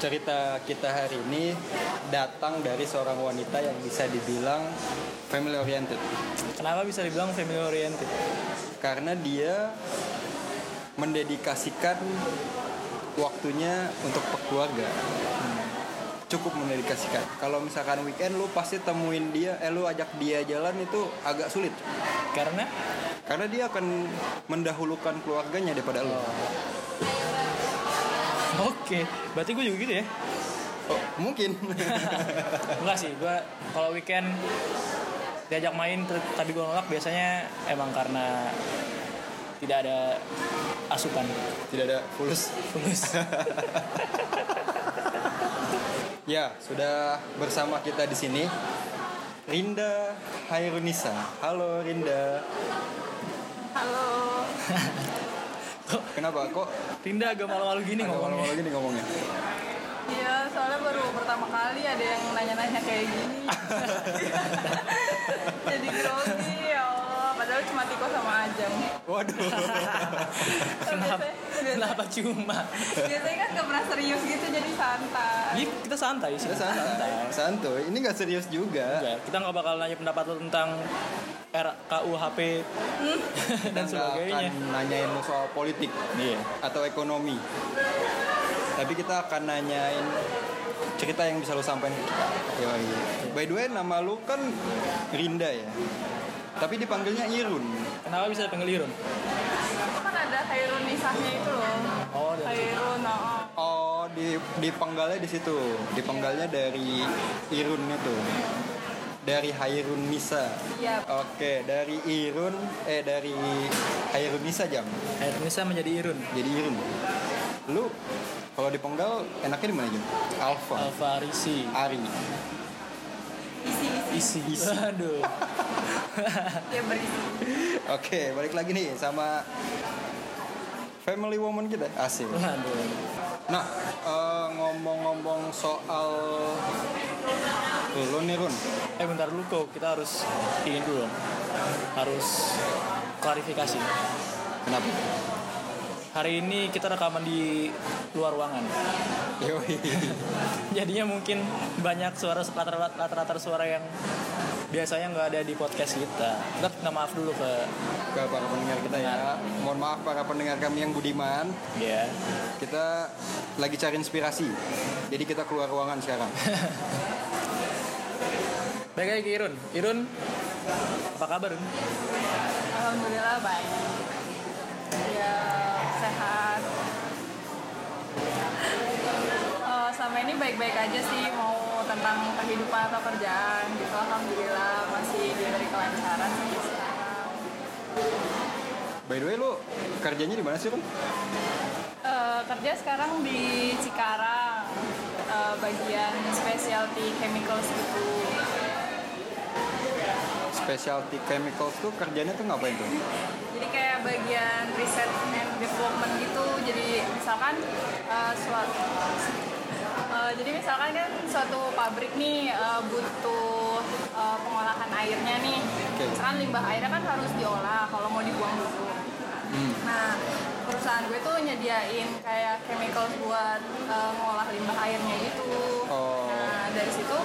cerita kita hari ini datang dari seorang wanita yang bisa dibilang family oriented. Kenapa bisa dibilang family oriented? karena dia mendedikasikan waktunya untuk keluarga. Cukup mendedikasikan. Kalau misalkan weekend lu pasti temuin dia eh lu ajak dia jalan itu agak sulit. Karena? Karena dia akan mendahulukan keluarganya daripada lu oke, berarti gue juga gitu ya. oh, mungkin Enggak sih, gue kalau weekend diajak main tapi gue nolak biasanya emang karena tidak ada asupan tidak ada fulus fulus. Ya, sudah bersama kita di sini Rinda Hairunisa. Halo Rinda. Halo. Kenapa kok Rinda agak malu-malu gini agak ngomongnya? malu-malu gini ngomongnya? Iya, soalnya baru pertama kali ada yang nanya-nanya kayak gini. Jadi grogi. Padahal cuma Tiko sama Ajeng. Waduh. Kenapa, kenapa cuma? biasanya kan gak pernah serius gitu jadi santai. Ini kita santai sih. Kita santai. Santuy. Ini nggak serius juga. Enggak, kita nggak bakal nanya pendapat lo tentang RKUHP dan Kita nggak sebagainya. akan nanyain soal politik Iya. atau ekonomi. Tapi kita akan nanyain cerita yang bisa lu sampaikan ke kita. Yoi. By the way, nama lu kan Rinda ya. Tapi dipanggilnya Irun. Kenapa bisa dipanggil Irun? Itu kan ada Hairun Nisahnya itu loh. Oh. Hairun, oh. Oh, di dipenggalnya di situ. Dipenggalnya dari Irun itu. Dari Hairun Nisa. Iya. Oke, dari Irun eh dari Hairun Nisa jam. Akhirnya menjadi Irun. Jadi Irun. Lu kalau dipenggal enaknya di mana jam? Alfa, Alfarisi. Ari. Isi, isi. Waduh. Ya berisi. Oke, balik lagi nih sama family woman kita. Asik. Nah, eh, ngomong-ngomong soal lu nih Run. Eh bentar dulu kok, kita harus ingin dulu dong. Harus klarifikasi. Kenapa? Hari ini kita rekaman di luar ruangan. Jadinya mungkin banyak suara latar-latar suara yang biasanya nggak ada di podcast kita. Kita minta maaf dulu ke ke para pendengar kita ya. Mohon maaf para pendengar kami yang budiman. ya. Kita lagi cari inspirasi. Jadi kita keluar ruangan sekarang. Baik lagi Irun. Irun, apa kabar? Irun? Alhamdulillah baik. Ya sehat. Eh, selama ini baik-baik aja sih mau tentang kehidupan atau kerjaan gitu. Alhamdulillah masih diberi kelancaran sekarang. By the way lu kerjanya di mana sih Run? Eh, kerja sekarang di Cikarang eh, bagian specialty chemicals gitu. Specialty chemicals tuh kerjanya tuh ngapain tuh? Jadi kayak bagian research and development gitu. Jadi misalkan uh, suatu uh, jadi misalkan kan suatu pabrik nih uh, butuh uh, pengolahan airnya nih. Oke. Misalkan limbah airnya kan harus diolah kalau mau dibuang dulu. Hmm. Nah, perusahaan gue tuh nyediain kayak chemicals buat uh, ngolah limbah airnya gitu. Oh. Dari situ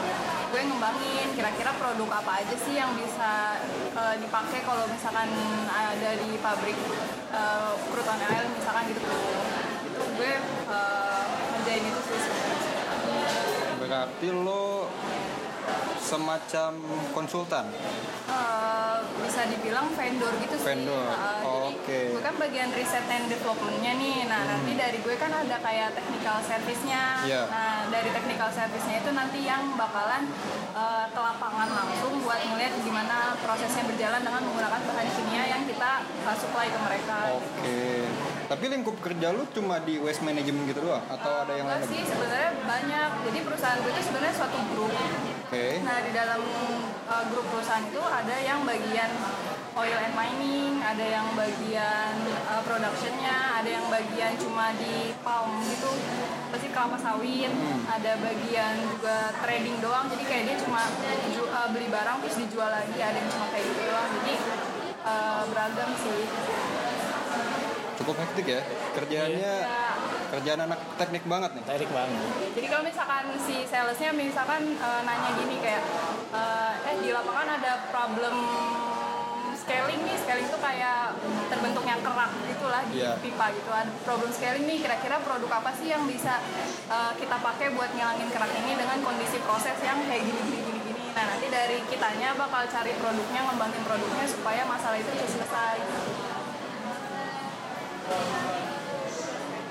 gue ngembangin kira-kira produk apa aja sih yang bisa uh, dipakai kalau misalkan ada di pabrik uh, crude oil misalkan gitu. Itu gue uh, ngerjain itu sih. Berarti lo semacam konsultan. Eh, bisa dibilang vendor gitu sih. Vendor. Eh, Oh, jadi oke. Hmm. gue kan bagian riset and developmentnya nih. Nah nanti dari gue kan ada kayak technical service-nya. Iya. Nah dari technical service-nya itu nanti yang bakalan eh, ke lapangan langsung buat ngeliat gimana prosesnya berjalan dengan menggunakan bahan kimia yang kita uh, supply ke mereka. Oke. Tapi lingkup kerja lu cuma di waste management gitu doang atau ada yang lain? sih sebenarnya banyak. Jadi perusahaan gue itu sebenarnya suatu grup. Oke. Nah di dalam uh, grup perusahaan itu ada yang bagian oil and mining, ada yang bagian uh, productionnya, ada yang bagian cuma di palm gitu, pasti kelapa sawit, ada bagian juga trading doang, jadi kayak dia cuma uh, beli barang terus dijual lagi, ada yang cuma kayak gitu doang, jadi uh, beragam sih. Cukup hektik ya. Kerjaannya Ya, kerjaan anak teknik banget nih. Teknik banget. Jadi kalau misalkan si salesnya misalkan eh, nanya gini kayak eh, eh di lapangan ada problem scaling nih. Scaling tuh kayak terbentuknya kerak gitulah di Iya. pipa gitu. Ada problem scaling nih kira-kira produk apa sih yang bisa eh, kita pakai buat ngilangin kerak ini dengan kondisi proses yang kayak gini gini gini gini. Nah nanti dari kitanya bakal cari produknya ngembangin produknya supaya masalah itu bisa selesai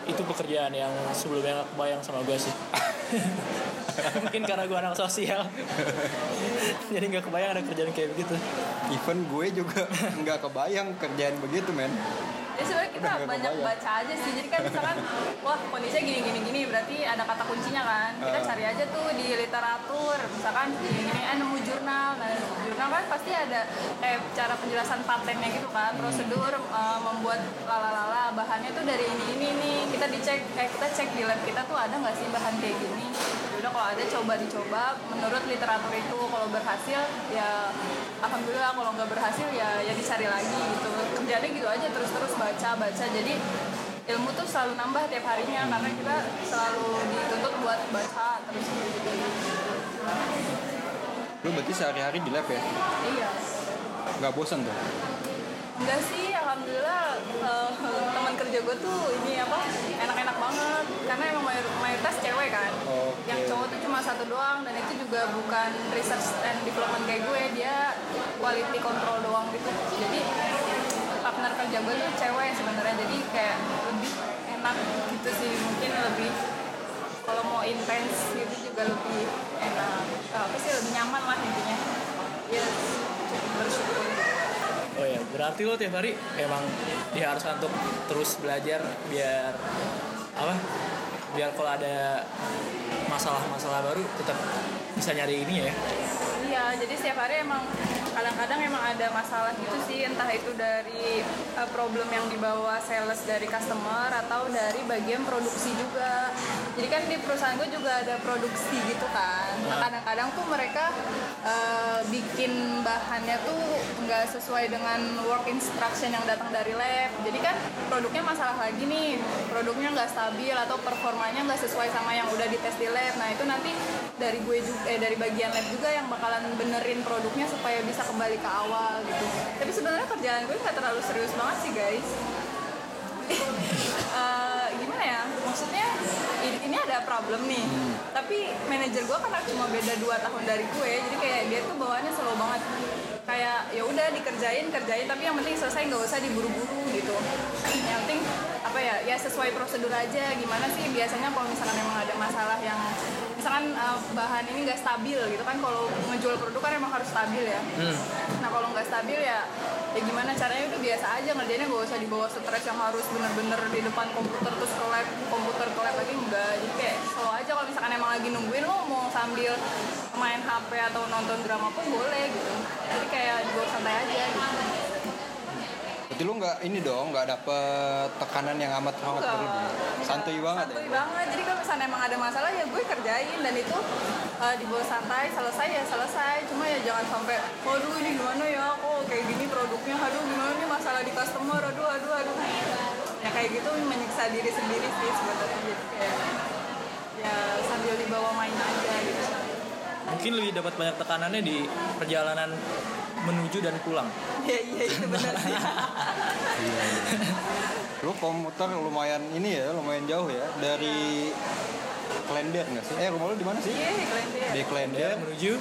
Itu pekerjaan yang sebelumnya gak kebayang sama gue sih. Mungkin karena gue anak sosial. Jadi gak kebayang ada kerjaan kayak begitu. even gue juga nggak kebayang kerjaan begitu men Ya sebenarnya kita banyak baca aja sih. Jadi kan misalkan wah kondisinya gini gini gini berarti ada kata kuncinya kan. Kita Ah. cari aja tuh di literatur. Misalkan gini gini eh nemu jurnal. Nah, jurnal kan pasti ada kayak cara penjelasan patennya gitu kan. Hmm. Prosedur eh, membuat lalalala bahannya tuh dari ini ini nih. Kita dicek eh kita cek di lab kita tuh ada nggak sih bahan kayak gini. Udah kalau ada coba dicoba. Menurut literatur itu kalau berhasil ya alhamdulillah. Kalau nggak berhasil ya ya dicari lagi gitu. Kerjanya gitu aja terus terus baca baca. Jadi ilmu tuh selalu nambah tiap harinya karena kita selalu dituntut buat baca terus gitu. Lu berarti sehari-hari di lab ya? Iya. Nggak bosan tuh? Enggak sih kerja gue tuh ini apa enak-enak banget. Karena emang mayor- mayoritas cewek kan. Oke. yang cowok tuh cuma satu doang dan itu juga bukan research and development kayak gue. Dia quality control doang gitu. Jadi partner kerja gue tuh cewek sebenarnya. Jadi kayak lebih enak gitu sih. Mungkin lebih kalau mau intens gitu juga lebih enak. Apa sih lebih nyaman lah intinya. Ya cukup bersyukur Oh ya, berarti lo tiap hari emang diharuskan untuk terus belajar biar apa? Biar kalau ada masalah-masalah baru tetap bisa nyari ini ya. Iya, jadi setiap hari emang kadang-kadang emang ada masalah gitu sih, entah itu dari uh, problem yang dibawa sales dari customer atau dari bagian produksi juga. Jadi kan di perusahaan gue juga ada produksi gitu kan. Nah, kadang-kadang tuh mereka uh, bikin bahannya tuh nggak sesuai dengan work instruction yang datang dari lab. Jadi kan produknya masalah lagi nih, produknya nggak stabil atau performanya nggak sesuai sama yang udah dites di lab. Nah itu nanti dari gue juga eh dari bagian lab juga yang bakalan benerin produknya supaya bisa kembali ke awal gitu. Tapi sebenarnya kerjaan gue nggak terlalu serius banget sih guys. Ya? Maksudnya ini, ada problem nih. Tapi manajer gue karena cuma beda 2 tahun dari gue, jadi kayak dia tuh bawaannya slow banget. Kayak ya udah dikerjain kerjain tapi yang penting selesai nggak usah diburu-buru gitu. Yang penting apa ya ya sesuai prosedur aja. Gimana sih biasanya kalau misalkan emang ada masalah yang misalkan uh, bahan ini nggak stabil gitu kan kalau ngejual produk kan emang harus stabil ya. Nah kalau nggak stabil ya ya gimana caranya? Udah biasa aja ngerjainnya gak usah dibawa stres yang harus bener-bener di depan komputer terus ke lab komputer ke lab lagi enggak jadi kayak slow aja. Kalau misalkan emang lagi nungguin lo mau sambil main HP atau nonton drama pun boleh gitu. Jadi kayak dibawa santai aja gitu Berarti lu nggak ini dong, nggak dapet tekanan yang amat Enggak. berlebih. Santuy banget santuy ya. banget. Jadi kalau misalnya emang ada masalah ya gue kerjain. Dan itu uh, dibawa santai selesai ya selesai. Cuma ya jangan sampai waduh ini gimana ya? Kok kayak gini produknya? Aduh gimana nih masalah di customer? Aduh aduh aduh. Ya kayak gitu menyiksa diri sendiri sih sebenarnya. Jadi kayak ya sambil dibawa main aja gitu Mungkin lebih dapat banyak tekanannya di perjalanan menuju dan pulang. ya iya itu benar sih Lu komuter lumayan ini ya, lumayan jauh ya dari Klender nggak sih? Eh rumah lu di mana sih? iya Di deh Klender, Menuju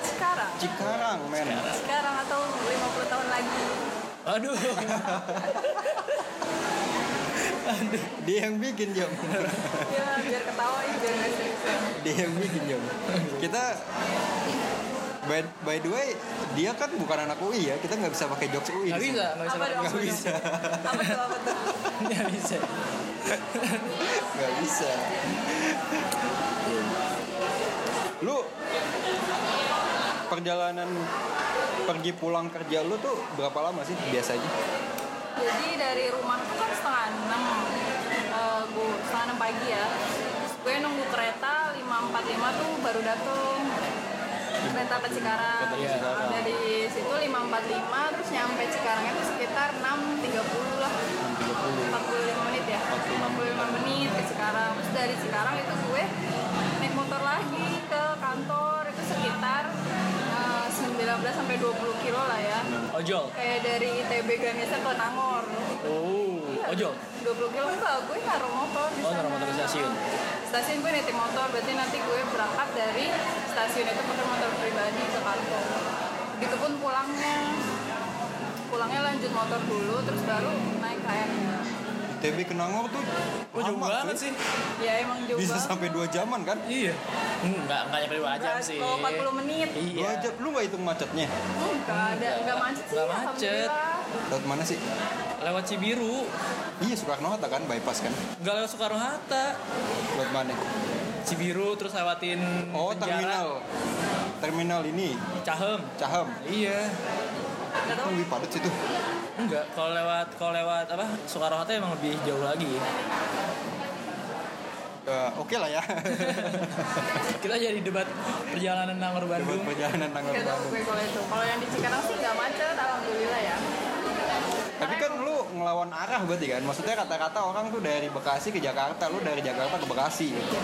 sekarang Cikarang, men. sekarang atau 50 tahun lagi Aduh. Dia yang bikin jam. ya biar ketawa ya biar Dia yang bikin jam. Kita by, by the way, dia kan bukan anak UI ya. Kita nggak bisa pakai jokes UI. Nggak bisa, nggak bisa. Nggak bisa. Nggak bisa. Nggak bisa. Lu perjalanan pergi pulang kerja lu tuh berapa lama sih biasanya? Jadi dari rumah tuh kan setengah enam, Eh, gue setengah enam pagi ya. Terus gue nunggu kereta 5.45 tuh baru dateng. kereta ke Cikarang. Iya. Dari situ 545 terus nyampe Cikarang itu sekitar 6.30 lah. 45 menit ya. 45 menit ke Cikarang. Terus dari Cikarang itu gue naik motor lagi ke kantor itu sekitar 19 sampai 20 kilo lah ya. ojol Kayak dari ITB Ganesha ke Nangor. oh ojol 20 kilo enggak, gue naruh motor di Oh, naruh motor di stasiun. Stasiun gue nitip motor, berarti nanti gue berangkat dari stasiun itu pakai motor pribadi ke kantor. Begitupun pulangnya. Pulangnya lanjut motor dulu, terus baru naik KM. TB ke Nangor tuh oh jauh lama, banget sih Ya emang jauh Bisa banget. sampai 2 jaman kan? iya enggak enggak nyampe dua jam Enggak, sih kalau 40 menit. iya 2 jam, lu gak hitung macetnya? Enggak, ada enggak macet sih. Nggak macet. Lewat mana sih? lewat Cibiru Iya Soekarno Hatta kan, bypass kan? enggak lewat Soekarno Hatta Lewat mana? Cibiru terus lewatin Oh penjara. terminal Terminal ini, Cahem Caham iya Enggak. Itu lebih padat sih tuh enggak kalau lewat kalau lewat apa Soekarno Hatta emang lebih jauh lagi Eh, Oke lah ya kita jadi debat perjalanan Nangor Bandung perjalanan Nangor Bandung gue kalau itu. Kalau yang di Cikarang sih enggak macet, alhamdulillah ya. Tapi kan lu ngelawan arah berarti kan Maksudnya kata-kata orang tuh dari Bekasi ke Jakarta Lu dari Jakarta ke Bekasi gitu.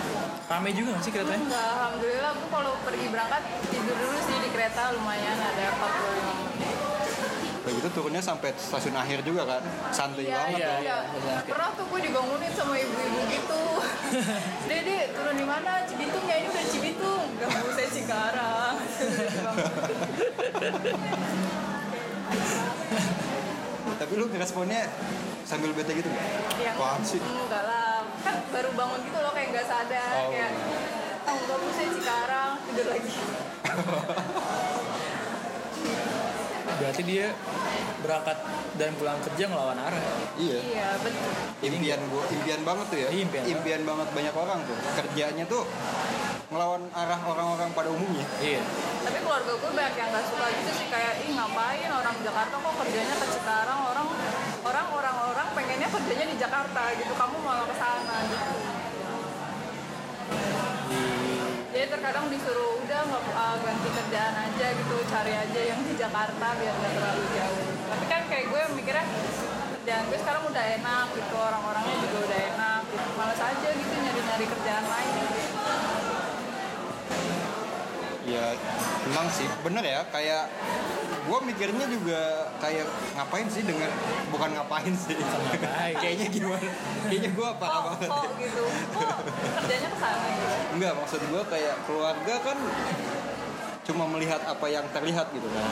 rame juga nggak sih keretanya Enggak, alhamdulillah aku kalau pergi berangkat tidur dulu sih di kereta lumayan ada 45 menit. Gitu turunnya sampai stasiun akhir juga kan Santai Iya, banget iya, iya. iya. Pernah tuh gue dibangunin sama ibu-ibu gitu. Dede, turun di mana? Cibitung ya ini udah Cibitung. Enggak mau saya Cikarang. Tapi lu responnya sambil bete gitu gak? Yang Apaan sih? enggak lah. Kan baru bangun gitu loh kayak enggak sadar Oh. kayak Oh, enggak mau saya Cikarang, tidur lagi. berarti dia berangkat dan pulang kerja ngelawan arah Iya. Iya, betul. impian gua impian banget tuh ya. Iya, impian banget. banyak orang tuh. Kerjanya tuh ngelawan arah orang-orang pada umumnya. Iya. Tapi keluarga gue banyak yang nggak suka gitu sih kayak ih ngapain orang Jakarta kok kerjanya ke Cikarang? Orang orang orang orang pengennya kerjanya di Jakarta gitu. Kamu malah ke sana gitu. Jadi terkadang disuruh udah nggak uh, ganti kerjaan aja gitu cari aja yang di Jakarta biar nggak terlalu jauh. Tapi kan kayak gue mikirnya kerjaan gue sekarang udah enak gitu orang-orangnya juga udah enak gitu. Males aja gitu nyari-nyari kerjaan lain. ya emang sih bener ya kayak gua mikirnya juga kayak ngapain sih dengan bukan ngapain sih ngapain. kayaknya gimana kayaknya gua parah Kok, banget kok gitu, kok kerjanya ke sana gitu. enggak maksud gua kayak keluarga kan cuma melihat apa yang terlihat gitu kan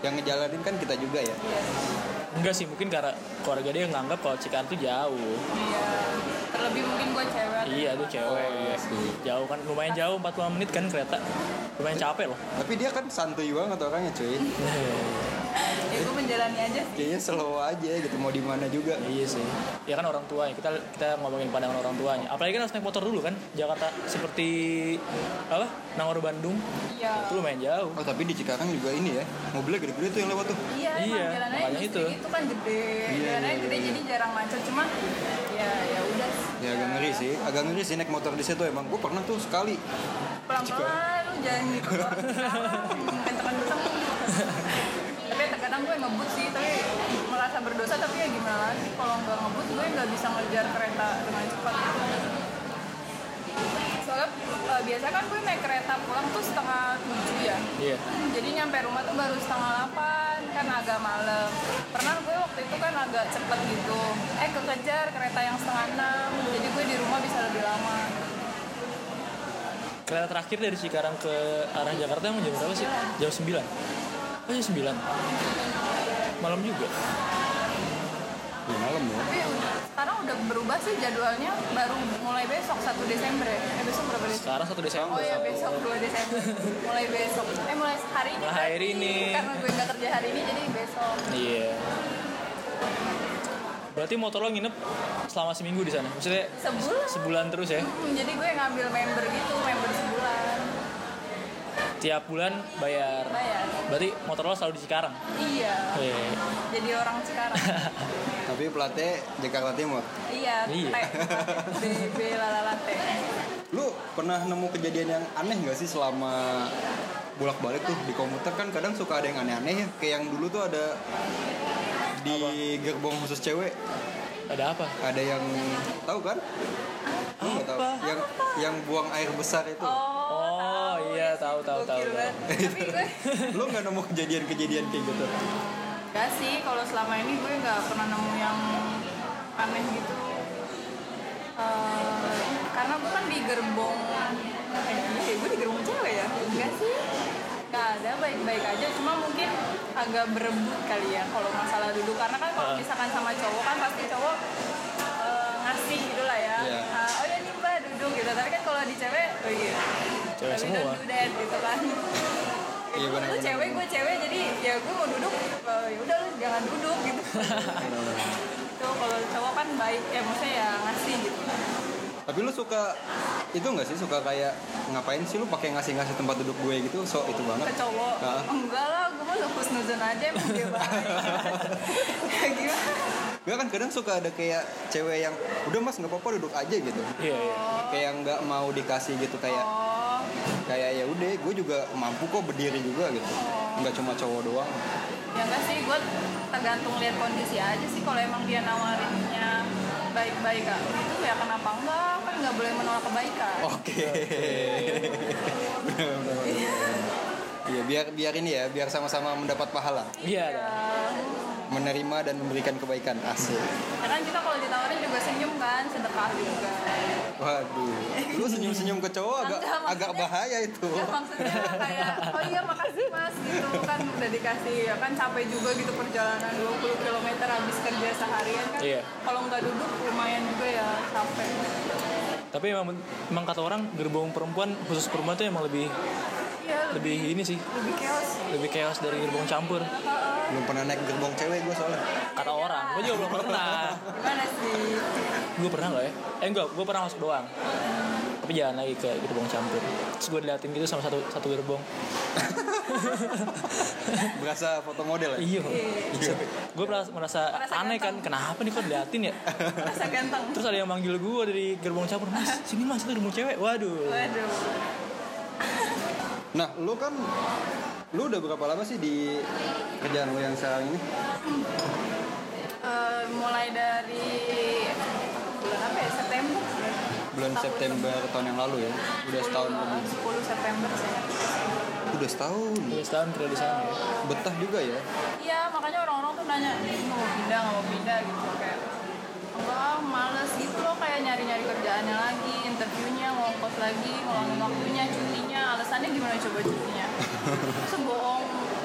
yang ngejalanin kan kita juga ya Iya. enggak sih mungkin karena keluarga dia nganggap kalau Cikarang tuh jauh Iya. Terlebih mungkin gue cewek. iya tuh cewek Oh, iya sih. jauh kan lumayan jauh 40 menit kan kereta lumayan capek loh tapi dia kan santuy banget orangnya cuy Ya gue menjalani aja sih. kayaknya slow aja gitu mau di mana juga iya sih ya kan orang tuanya kita kita ngomongin pandangan orang tuanya apalagi kan harus naik motor dulu kan Jakarta seperti apa Nangor Bandung Iya. itu lumayan jauh oh tapi di Cikarang juga ini ya mobilnya gede-gede tuh yang lewat tuh Iya, Iya, jalanannya itu. itu kan gede. Iya, jalanannya iya, gede iya. jadi jarang macet. Cuman ya ya udah. ya agak ngeri sih agak ngeri sih naik motor di situ emang gue pernah tuh sekali Pelan-pelan lu jangan gitu. Kenceng-kenceng. tapi terkadang gue ngebut sih, tapi merasa berdosa tapi ya gimana lagi kalau nggak ngebut gue nggak bisa ngejar kereta dengan cepat. Soalnya eh, biasa kan gue naik kereta pulang tuh setengah tujuh ya. iya Jadi nyampe rumah tuh baru setengah delapan kan agak malam. Pernah gue waktu itu kan agak cepet gitu. Eh kekejar kereta yang setengah enam. Jadi gue di rumah bisa lebih lama. kereta terakhir dari Cikarang ke arah Jakarta emang jam berapa sih jam 9 oh jam 9 malam juga ya malam ya Tapi sekarang udah berubah sih jadwalnya. Baru mulai besok 1 Desember ya. Eh besok berapa Desember? sekarang 1 Desember Oh iya besok 2 Desember. mulai besok. Eh mulai hari ini. Mulai hari berarti. ini. Karena gue nggak kerja hari ini jadi besok. iya berarti motor lo nginep selama seminggu di sana maksudnya Sebulan. sebulan terus ya Hmm, jadi gue ngambil member gitu, member sebulan. tiap bulan bayar Bayar. berarti motor lo selalu di Cikarang Iya. Iya. Jadi orang sekarang. tapi platnya Jakarta Timur iya, Iya. T. BB lalala T. lu pernah nemu kejadian yang aneh gak sih selama bolak-balik tuh di komuter kan kadang suka ada yang aneh-aneh ya. Kayak yang dulu tuh ada di gerbong khusus cewek Ada apa? ada yang tahu kan? Lu nggak tahu? Apa? Yang yang buang air besar itu. Oh, iya, tahu, tahu, tahu, tahu. Tapi gue Lu nggak nemu kejadian-kejadian kayak gitu? Gak sih, kalau selama ini gue nggak pernah nemu yang aneh gitu. Eh, karena gue kan di gerbong, eh, iya, gue di gerbong cewek ya? Enggak sih, gak ada baik-baik aja. Cuma mungkin agak berebut kali ya kalau masalah duduk. Karena kan kalau Ah. misalkan sama cowok kan pasti cowok eh, ngasih gitu lah ya. Iya. Ah, oh ya nih mbak duduk gitu. Tapi kan kalau di cewek, oh iya. Cewek Tapi semua. don't do that, gitu. Iya, Lu benar-benar. cewek, gue cewek, jadi ya gue mau duduk, eh, ya udah lu jangan duduk gitu. Itu kalau cowok kan baik, ya maksudnya ya ngasih gitu. Tapi lu suka itu nggak sih suka kayak ngapain sih lu pakai ngasih-ngasih tempat duduk gue gitu? So itu Ke banget. cowok, Ah. enggak lah, gue mah husnuzon aja emang dia baik. Gimana? Gue kan kadang suka ada kayak cewek yang udah mas nggak apa-apa duduk aja gitu. Iya, iya. Kayak nggak mau dikasih gitu kayak Oh, kayak ya udah gue juga mampu kok berdiri juga gitu. Nggak cuma cowok doang. ya enggak sih, gue tergantung lihat kondisi aja sih. Kalau emang dia nawarinnya baik-baik kak, itu ya kenapa enggak? Kan nggak boleh menolak kebaikan. Oke. Iya biar biar ini ya biar sama-sama mendapat pahala, Iya, ada. Ya, menerima dan memberikan kebaikan asik. ya kan kita kalau ditawarin juga senyum kan, sedekah juga. Waduh, lu senyum-senyum ke cowok agak Enggak, maksudnya- agak bahaya itu. Ya maksudnya kayak oh iya makasih mas gitu kan udah dikasih ya kan capek juga gitu perjalanan 20 km habis kerja seharian kan. Iya. Kalau nggak duduk lumayan juga ya capek. Tapi emang, emang kata orang gerbong perempuan khusus perempuan tuh emang lebih Iya lebih ini sih, lebih chaos. lebih chaos dari gerbong campur. Belum pernah naik gerbong cewek gue soalnya. Kata orang, gue juga belum pernah. Gimana sih? Gue pernah gak ya? Eh enggak, gue pernah masuk doang. Tapi jalan lagi ke gerbong campur. Terus gue diliatin gitu sama satu satu gerbong. Berasa foto model ya? Iya. Gue merasa, merasa Merasa aneh kan, kenapa nih kok diliatin ya? Rasa ganteng. Terus ada yang manggil gue dari gerbong campur, mas sini mas itu gerbong cewek. Waduh. Waduh. Nah, lu kan lu udah berapa lama sih di kerjaan lu yang sekarang ini? Eh, mulai dari bulan apa ya September Bulan Tahun September tahun yang lalu ya. Udah setahun lebih. lebih. 10 September saya Udah setahun. Udah setahun kerja di sana ya. Betah juga ya. Iya, makanya orang-orang tuh nanya, "Ih, mau pindah, nggak mau pindah gitu kayak enggak, males gitu loh kayak nyari-nyari kerjaannya lagi, interviewnya, ngongkos lagi, ngulangin waktunya, cutinya, alasannya gimana coba cutinya? Terus bohong,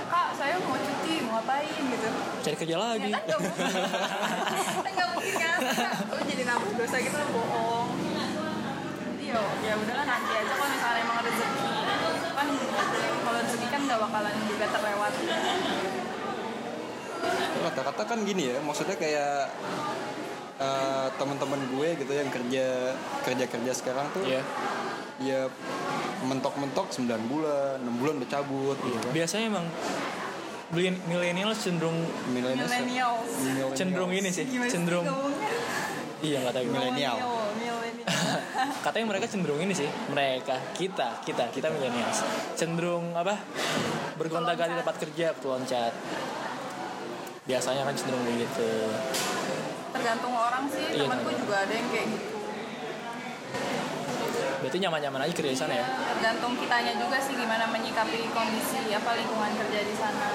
kak saya mau cuti, mau ngapain gitu. Cari kerja lagi. Ya kan nggak mungkin, kan kan, lu jadi nambah dosa gitu lo bohong. Jadi yo, ya udahlah nanti aja kalau misalnya emang rezeki kan kalau rezeki kan nggak bakalan juga terlewat. Kata-kata kan gini ya, maksudnya kayak eh, teman-teman gue gitu yang kerja kerja kerja sekarang tuh Iya. ya mentok-mentok 9 bulan, 6 bulan udah cabut gitu kan. Biasanya emang beli- milenial cenderung Millennials ya. Cenderung ini sih, Gimana cenderung iya nggak tahu. Millennial. Katanya mereka cenderung ini sih, mereka, kita, kita, kita milenials cenderung apa? Bergonta-ganti tempat kerja, loncat. Biasanya kan cenderung begitu. Tergantung orang sih, Iya, temanku juga ada yang kayak gitu. Berarti nyaman-nyaman aja kerja di sana ya? Tergantung kitanya juga sih gimana menyikapi kondisi apa lingkungan kerja di sana.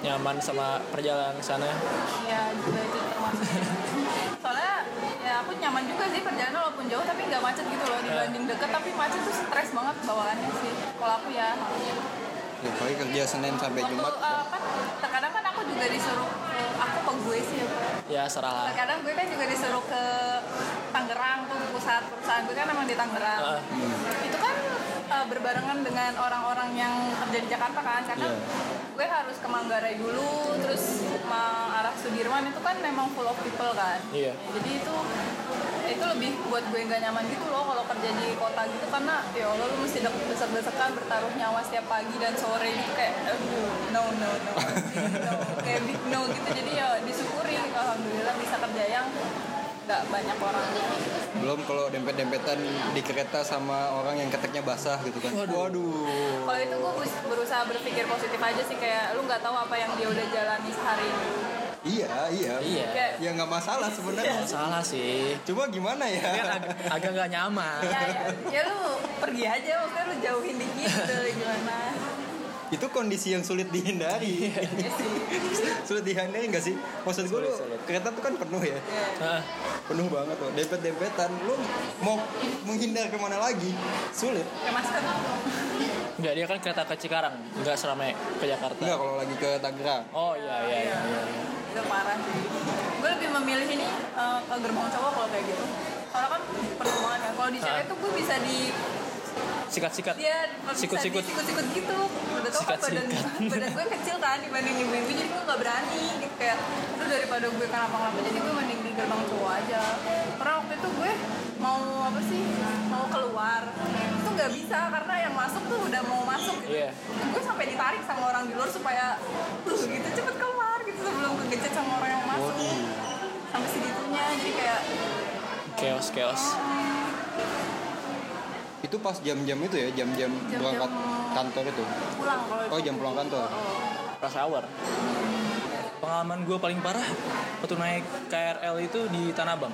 Nyaman sama perjalanan ke sana. Iya juga itu termasuk. Soalnya ya aku nyaman juga sih perjalanan walaupun jauh tapi nggak macet gitu loh dibanding deket tapi macet tuh stres banget bawaannya sih. Kalau aku ya. Ya, paling kerja Senin sampai Waktu Jumat. eh, kan terkadang kan aku juga disuruh aku ke gue sih ya. Ya serah Terkadang gue kan juga disuruh ke Tangerang tuh pusat perusahaan gue kan memang di Tangerang. Ah. Itu kan eh, berbarengan dengan orang-orang yang kerja di Jakarta kan karena Iya. gue harus ke Manggarai dulu terus ma- arah Sudirman itu kan memang full of people kan. Iya. Jadi itu itu lebih buat gue nggak nyaman gitu loh kalau kerja di kota gitu. Karena ya Allah lu mesti dek- desek-desekan bertaruh nyawa setiap pagi dan sore gitu kayak aduh no no no no kayak big no gitu. Jadi ya disyukuri. Alhamdulillah bisa kerja yang nggak banyak orang. Belum kalau dempet-dempetan di kereta sama orang yang keteknya basah gitu kan. Waduh. kalau itu gue berusaha berpikir positif aja sih. Kayak lu nggak tahu apa yang dia udah jalani sehari itu Iya, iya. Iya. Ya nggak masalah sebenarnya. Salah sih. Cuma gimana ya? Kan ag- agak nggak nyaman. ya, ya, ya lu pergi aja maksudnya lu jauhin dikit gitu gimana itu kondisi yang sulit dihindari sulit dihindari nggak sih maksud gue lu kereta tuh kan penuh ya Nah, penuh banget tuh dempet dempetan lu mau menghindar ke mana lagi sulit kayak masker Enggak, dia kan kereta ke Cikarang, enggak seramai ke Jakarta. Enggak kalau lagi ke Tangerang Oh iya iya iya. iya. Itu parah sih. Gue lebih memilih ini eh, ke gerbong cowok kalau kayak gitu. Soalnya kan penuh banget kan kalau di cewek Ah. tuh gue bisa di Sikat-sikat. bisa Sikut-sikut. sikut-sikut gitu. Udah tau kan badan badan gue kecil kan dibanding ibu-ibu jadi gue nggak berani gitu. Kayak itu daripada gue kenapa-kenapa jadi gue mending di gerbang cowok aja. Karena waktu itu gue mau apa sih mau keluar nggak bisa karena yang masuk tuh udah mau masuk gitu Iya. gue sampai ditarik sama orang di luar supaya "Uh, gitu cepet keluar gitu sebelum kegencet sama orang yang masuk sampai segitunya jadi kayak Chaos chaos. itu pas jam-jam itu ya jam-jam berangkat kantor itu pulang kalau oh itu. jam pulang kantor Rush hour. Pengalaman gue paling parah waktu naik KRL itu di Tanah Abang.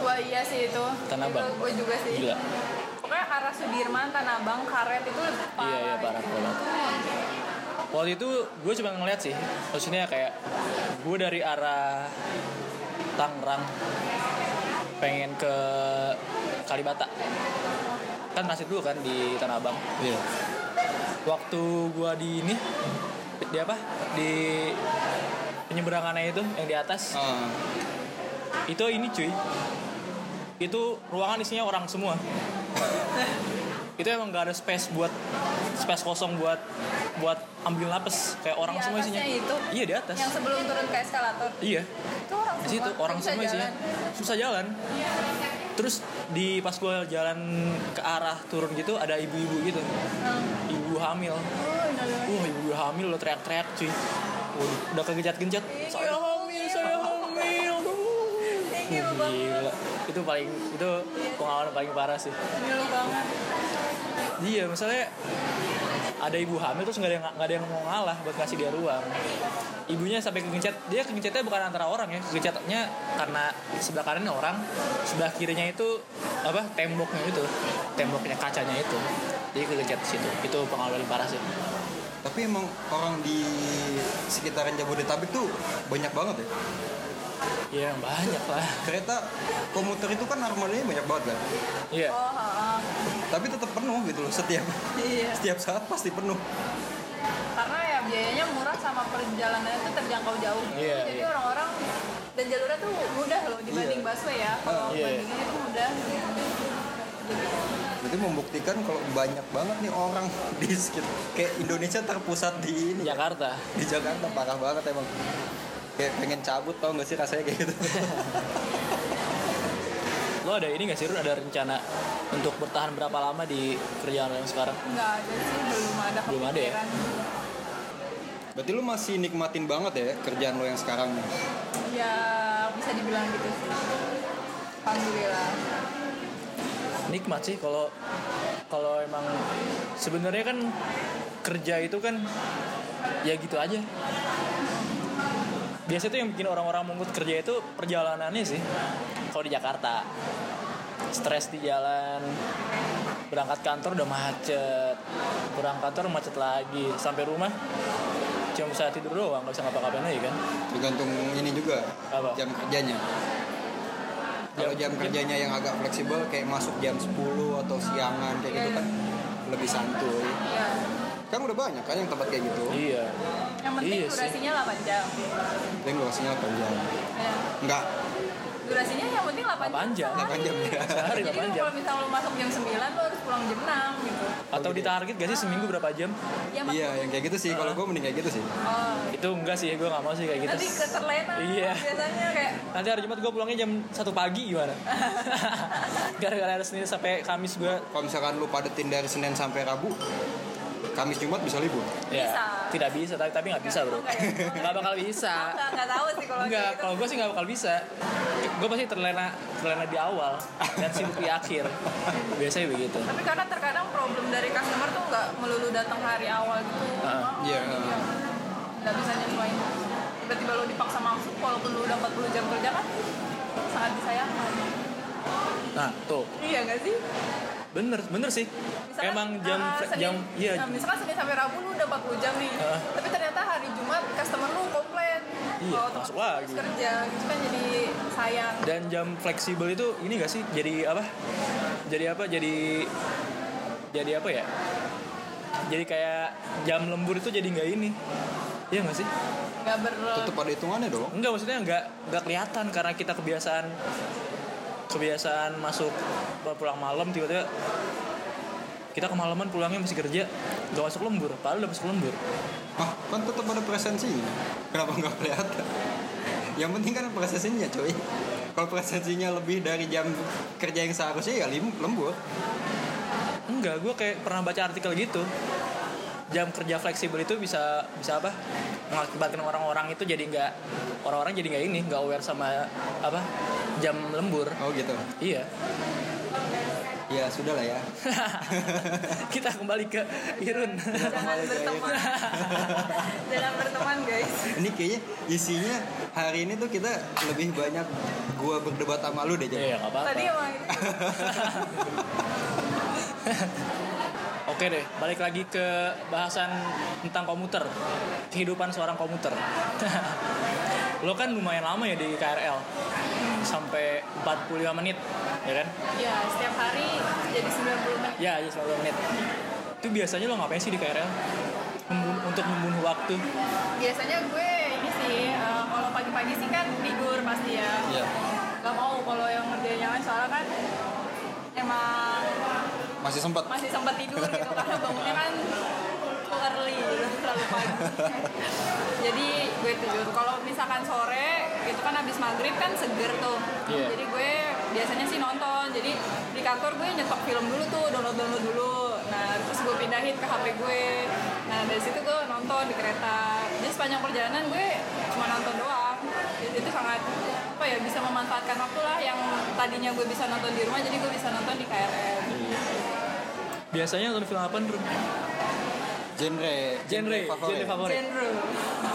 Wah iya sih itu. Tanah Abang. Gue juga sih. Gila. Arah Sudirman, Tanah Abang, Karet itu lebih parah. Iya, iya, parah, parah. Waktu itu gue cuma ngeliat sih, maksudnya kayak gue dari arah Tangerang pengen ke Kalibata. Kan transit dulu kan di Tanah Abang. iya Waktu gue di ini, di apa? Di penyeberangannya itu yang di atas, Ah, itu ini cuy. Itu ruangan isinya orang semua. Itu emang gak ada space buat space kosong buat buat ambil napas kayak orang Di semua isinya. itu? Iya di atas. Yang sebelum turun ke eskalator. Iya. Itu orang Di situ semua. orang Bisa semua isinya jalan. susah jalan. Terus di pas gue jalan ke arah turun gitu ada ibu-ibu gitu, Hmm. ibu hamil. Oh, innalillahi. Wah ibu hamil lo teriak-teriak cuy. Udah saya hamil. Banget. Gila. Itu paling itu pengalaman paling parah sih. Gila banget. Iya, misalnya ada ibu hamil terus nggak ada yang nggak ada yang mau ngalah buat ngasih dia ruang. Ibunya sampai kegencet, dia kegencetnya bukan antara orang ya, kegencetnya karena sebelah kanannya orang, sebelah kirinya itu apa temboknya itu, temboknya kacanya itu. Jadi kegencet di situ. Itu pengalaman parah sih. tapi emang orang di sekitaran Jabodetabek tuh banyak banget ya Iya banyak lah. kereta komuter itu kan armadanya banyak banget kan Iya. Oh, ha, ha. tapi tetap penuh gitu loh setiap Iya. setiap saat pasti penuh Karena ya biayanya murah sama perjalanannya itu terjangkau jauh. Iya, Jadi iya. orang-orang dan jalurnya tuh mudah loh dibanding Iya. busway ya. Kalau Iya. bandingin itu mudah. Berarti membuktikan kalau banyak banget nih orang di sekitar kayak Indonesia terpusat di ini Jakarta. di Jakarta parah banget emang. Kayak pengen cabut tau gak sih rasanya kayak gitu. Lo ada ini gak sih Run? Ada rencana untuk bertahan berapa lama di kerjaan lo yang sekarang? Enggak ada sih, belum ada Belum ada ya? Berarti lu masih nikmatin banget ya kerjaan lo yang sekarang nih. Ya bisa dibilang gitu sih. Alhamdulillah. nikmat sih kalau kalau emang sebenarnya kan kerja itu kan ya gitu aja biasa tuh yang bikin orang-orang mungut kerja itu perjalanannya sih kalau di Jakarta stres di jalan berangkat kantor udah macet pulang kantor macet lagi sampai rumah cuma bisa tidur doang nggak bisa ngapa-ngapain lagi kan Tergantung ini juga Apa? jam kerjanya. Kalau jam Jam- kerjanya yang agak fleksibel kayak masuk jam 10 atau siangan kayak gitu kan lebih santuy. Kan udah banyak kan yang tempat kayak gitu. iya Yang penting Iya sih. durasinya 8 jam. Yang durasinya 8 jam. Ya. Enggak, Durasinya yang penting 8, 8 jam. 8 jam ya. sehari Jadi 8 lu jam kalau misalnya lu masuk jam 9 lu harus pulang jam 6 gitu. atau ditarget gak sih seminggu berapa jam Ya, Iya, yang kayak gitu sih. Kalau gue mending kayak gitu sih. Oh. itu enggak sih gue gak mau sih kayak gitu Nanti keterlena Iya. biasanya kayak nanti hari Jumat gue pulangnya jam 1 pagi gimana gara-gara ada Senin sampai Kamis gue Kalau misalkan lu padetin dari Senin sampai Rabu, Kamis Jumat bisa libur. Ya, Bisa. tidak bisa, tapi tapi nggak bisa bro. Enggak? Nggak bakal bisa. Nggak, nggak tahu sih kalau Enggak, kayak gitu. kalau gue sih nggak bakal bisa. Gue pasti terlena terlena di awal dan sibuk di akhir. Biasanya begitu. Tapi karena terkadang problem dari customer tuh nggak melulu datang hari awal gitu. Heeh. Iya. Nggak bisa nyesuaiin. Tiba-tiba lo dipaksa masuk walaupun lo udah 40 jam kerja kan sangat disayangkan. Nah, tuh. Iya nggak sih? Bener, bener sih. Misalkan, Emang jam ah, Senin- jam iya. Nah, misalkan Senin sampai Rabu lu udah 40 jam nih. Heeh. Tapi ternyata hari Jumat customer lu komplain. Iya, Kalau masuk lagi. kerja gitu kan jadi sayang. Dan jam fleksibel itu ini gak sih? Jadi apa? Jadi apa? Jadi jadi apa ya? Jadi kayak jam lembur itu jadi nggak ini. Iya gak sih? Nggak ber Tetap ada hitungannya dong. Enggak maksudnya nggak nggak kelihatan karena kita kebiasaan kebiasaan masuk pulang malam tiba-tiba kita kemalaman pulangnya masih kerja nggak masuk lembur padahal udah masuk lembur Ah, kan tetap ada presensinya. Kenapa nggak kelihatan? Yang penting kan presensinya, coy. Kalau presensinya lebih dari jam kerja yang seharusnya ya lim- lembur. enggak gue kayak pernah baca artikel gitu jam kerja fleksibel itu bisa bisa apa mengakibatkan orang-orang itu jadi nggak orang-orang jadi nggak ini nggak aware sama apa jam lembur Oh gitu. iya Ya sudah lah ya. kita kembali ke Irun jangan berteman. jangan berteman guys. Ini kayaknya isinya hari ini tuh kita lebih banyak gua berdebat sama lu deh jadi. iya apa-apa Tadi emang Oke deh, balik lagi ke bahasan tentang komuter. Kehidupan seorang komuter. Lo kan lumayan lama ya di KRL. Sampai 45 menit, ya kan? ya setiap hari jadi 90 menit. Ya, aja 90 menit. Itu biasanya lo ngapain sih di KRL? Membunuh- untuk membunuh waktu. Biasanya gue ini sih eh, kalau pagi-pagi sih kan tidur pasti ya. Iya. Gak mau kalau yang ngerjain yang lain soalnya kan emang Masih sempat. masih sempat tidur gitu karena bangunnya kan early gitu, terlalu pagi. Jadi gue tidur. Kalau misalkan sore itu kan habis maghrib kan seger tuh. Iya. jadi gue biasanya sih nonton. Jadi di kantor gue nyetok film dulu tuh download download dulu. Nah terus gue pindahin ke hp gue. Nah dari situ gue nonton di kereta. Jadi sepanjang perjalanan gue cuma nonton doang jadi itu sangat apa ya bisa memanfaatkan waktu lah yang tadinya gue bisa nonton di rumah jadi gue bisa nonton di KRL Biasanya nonton film apa, Bro? Genre. Genre, genre favorit. genre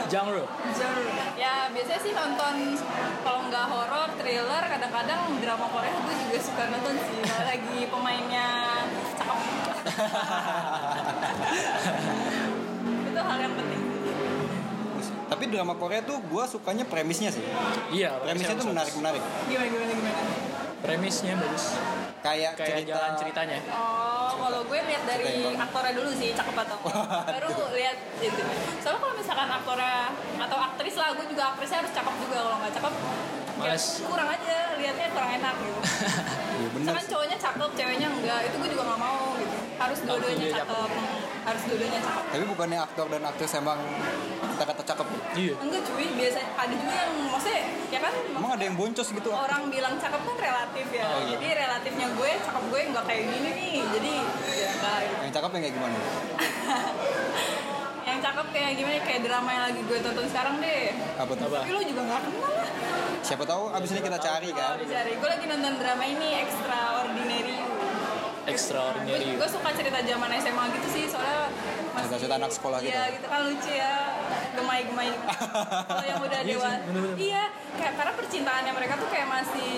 Genre. genre ya biasanya sih nonton kalau nggak horor thriller kadang-kadang drama Korea gue juga suka nonton sih kalau lagi pemainnya cakep itu hal yang penting Tapi drama Korea tuh gua sukanya premisnya sih. Iya, Premisnya tuh menarik-menarik. gimana gimana gimana Premisnya bagus. Kayak, Kayak cerita jalan ceritanya. oh kalau gue lihat dari aktornya dulu sih cakep atau baru lihat itu soalnya kalau misalkan aktornya atau aktris lah gue juga aktrisnya harus cakep juga kalau nggak cakep kayak Males. kurang aja lihatnya kurang enak gitu Iya misalkan sih. cowoknya cakep ceweknya enggak itu gue juga nggak mau gitu harus dua-duanya cakep harus dua-duanya cakep Tapi bukannya aktor dan aktris emang kata-kata cakep. ya? Iya. enggak cuy biasa ada juga yang maksudnya ya kan Emang ada yang boncos gitu? orang bilang cakep kan relatif ya Oh, iya. jadi relatifnya gue cakep gue nggak kayak gini nih jadi ya enggak. Yang cakep yang kayak gimana? yang cakep kayak gimana kayak drama yang lagi gue tonton sekarang deh Apa tuh? Apa? tapi lu juga nggak kenal lah Siapa tahu abis ini kita cari kan. Kalau dicari gue lagi nonton drama ini Extraordinary Extraordinary. gue suka cerita zaman SMA gitu sih soalnya masih Cerita-cerita anak sekolah gitu. iya gitu kan lucu ya. Gemai-gemai. Kalau yang udah Iya dewasa. iya kayak karena percintaannya mereka tuh kayak masih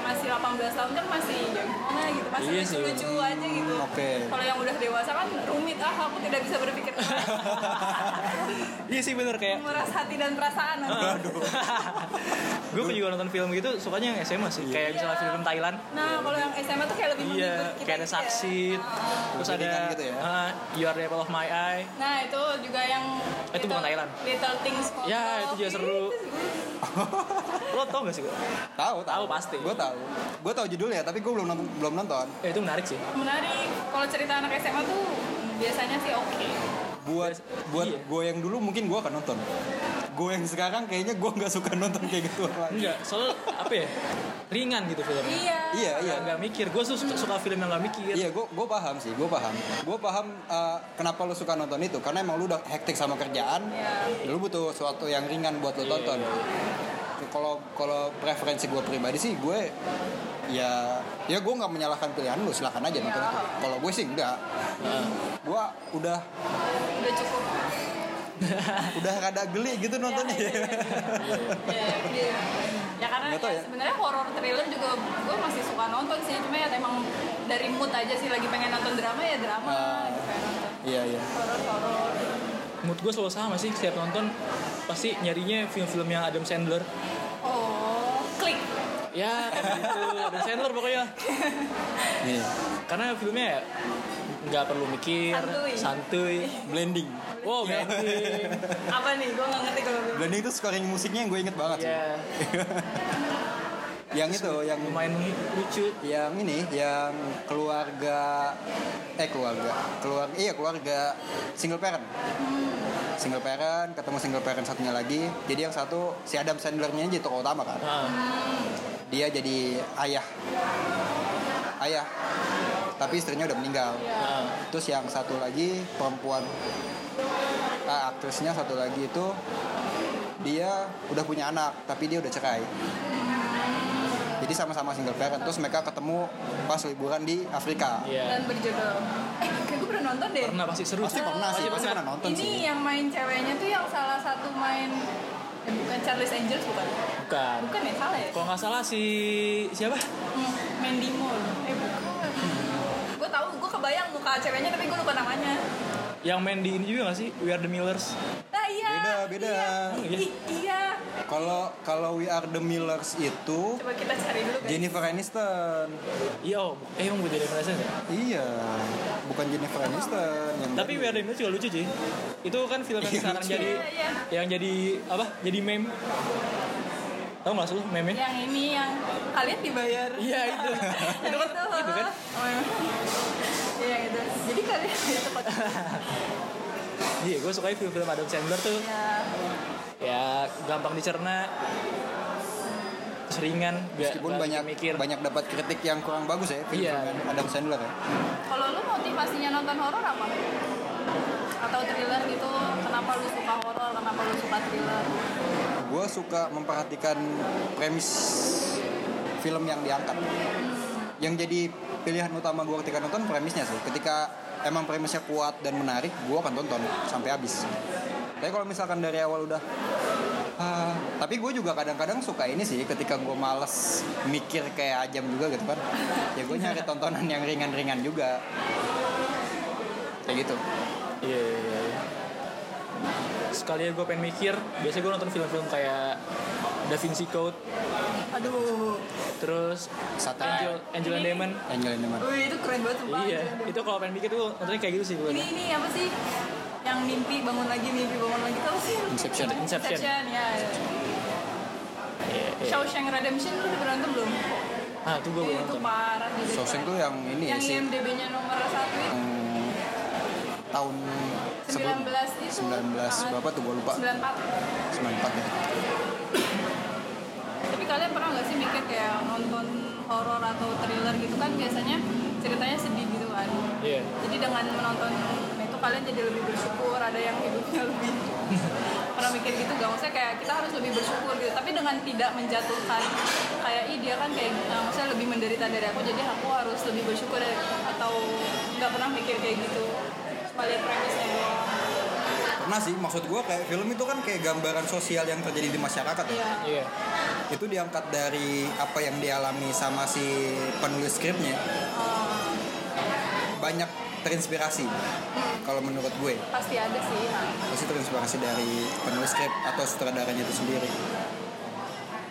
masih 18 tahun kan masih ya gimana gitu. Masih Iya sih. lucu aja gitu. Oke. kalau yang udah dewasa kan rumit. Ah aku tidak bisa berpikir Iya sih bener kayak meras hati dan perasaan nanti. gue juga nonton film gitu sukanya yang SMA sih. Kayak misalnya film Thailand. Nah kalau yang SMA tuh kayak lebih iya. kita kayak ada gitu ya. saksi terus ada gitu ya? ah, You Are the Apple of My Eye Nah itu juga yang Itu bukan Thailand. Little Things Called Ya, itu juga seru. Lo tau gak sih gue Tahu, Tahu pasti. Gue tahu. Gue tahu judulnya, tapi gue belum nonton- belum nonton. ya, itu menarik sih Menarik. Kalau cerita anak SMA tuh biasanya sih oke. Buat buat Iya. gue yang dulu mungkin gue akan nonton. Gue yang sekarang kayaknya gue nggak suka nonton kayak gitu lagi Enggak, soal apa ya? Ringan gitu filmnya. Iya. iya iya Nggak, nggak mikir. Gue suka, suka film yang nggak mikir. Iya, gue gue paham sih, gue paham. Gue paham uh, kenapa lu suka nonton itu karena emang lu udah hektik sama kerjaan, Iya. lu butuh sesuatu yang ringan buat lu tonton. Kalau kalau preferensi gue pribadi sih gue ya ya gue nggak menyalahkan pilihan lu, silakan aja nonton Iya. itu. Kalau gue sih enggak, Nah, gue udah Udah cukup. udah rada geli gitu nontonnya. Iya, iya, iya. Ya karena ya, ya. sebenarnya horror thriller juga gue masih suka nonton sih, cuma ya emang dari mood aja sih lagi pengen nonton drama ya drama, pengen nonton Iya iya. horror horror. mood gue selalu sama sih setiap nonton pasti nyarinya film-film yang Adam Sandler. Oh, klik. Ya, kayak gitu. Adam Sandler pokoknya. Iya. Karena filmnya ya nggak perlu mikir, Santuy. santuy. Blending. Wow, blending. Apa nih? Gue nggak ngerti kalau. Blending itu scoring musiknya yang gue inget banget sih. Ya, Yang itu, yang lumayan lucu. yang ini yang keluarga eh keluarga keluarga iya keluarga single parent single parent ketemu single parent satunya lagi jadi yang satu si Adam Sandlernya jadi tokoh utama kan Nah, dia jadi ayah ayah tapi istrinya udah meninggal nah, terus yang satu lagi perempuan ah, aktrisnya satu lagi itu dia udah punya anak tapi dia udah cerai jadi sama-sama single parent terus mereka ketemu pas liburan di Afrika iya. Dan berjodoh. Eh, kayak gue pernah nonton deh. Pernah pasti seru. pasti pernah sih pasti pernah nonton Ini sih yang main ceweknya tuh yang salah satu main eh, bukan Charles Angels bukan? Bukan. Bukan ya salah ya? Kalau nggak salah si siapa? Hmm, Mandy Moore. Eh bukan. Kebayang muka ceweknya tapi gue lupa namanya. Yang main di ini juga nggak sih? We Are the Millers. Nah iya. Beda, beda. Iya. Ih, iya. kalau kalau We Are the Millers itu Coba kita cari dulu guys. Jennifer Aniston Iya, oh. eh emang beda dari ya? iya bukan Jennifer Aniston yang Tapi We Are the Millers juga lucu cuy. Itu kan film yang Iya, sekarang jadi Iya, iya. yang jadi apa? Jadi meme. Tahu nggak sih lu meme? Yang ini yang kalian dibayar. Iya itu. Itu kan itu kan. Oh, iya. Iya itu. Jadi kalian itu Iya, gue suka film-film Adam Sandler tuh. Ya. Ya gampang dicerna. Terus ringan, gak, meskipun gak banyak mikir. banyak dapat kritik yang kurang bagus ya film Iya. Adam Sandler ya Kalau lu motivasinya nonton horor apa? Atau thriller gitu? Kenapa lu suka horor? Kenapa lu suka thriller? Gue suka memperhatikan premis film yang diangkat. Yang jadi pilihan utama gue ketika nonton premisnya sih. Ketika emang premisnya kuat dan menarik gue akan tonton sampai habis. Tapi kalau misalkan dari awal udah ah, tapi gue juga kadang-kadang suka ini sih ketika gue males mikir kayak ajam juga gitu kan. Ya gue nyari tontonan yang ringan-ringan juga. Kayak gitu. Iya, iya, iya. Sekali gue pengen mikir, biasanya gue nonton film-film kayak Da Vinci Code, Aduh. terus Satan Angel, Angel and Demon. Angel and Demon Wih, itu keren banget sumpah. Iya, itu kalau pengen mikir tuh nontonnya kayak gitu sih gue. Ini ini apa sih? Yang mimpi bangun lagi, mimpi bangun lagi tau sih? Inception Inception. ya. ya. Iya, iya. Shawshank Redemption lu udah berantem belum? Ah, itu gue belum itu nonton. parah gitu. Shawshank tuh yang ini ya yang sih IMDb-nya nomor satu itu Hmm, tahun 19 itu. 19 ah, berapa tuh? Gue lupa. 94 94 ya. Tapi kalian pernah nggak sih mikir kayak nonton horor atau thriller gitu? Kan biasanya ceritanya sedih gitu kan. Iya. jadi dengan menonton itu kalian jadi lebih bersyukur ada yang hidupnya lebih pernah mikir gitu gak maksudnya kayak kita harus lebih bersyukur gitu. Tapi dengan tidak menjatuhkan kayak ih dia kan kayak eh, maksudnya lebih menderita dari aku jadi aku harus lebih bersyukur atau nggak pernah mikir kayak gitu lihat premisnya doang pernah sih maksud gue kayak film itu kan kayak gambaran sosial yang terjadi di masyarakat ya. Iya. Iya. itu diangkat dari apa yang dialami sama si penulis skripnya. Ah, banyak terinspirasi kalau menurut gue. Pasti ada sih nah. pasti terinspirasi dari penulis skrip atau sutradaranya itu sendiri.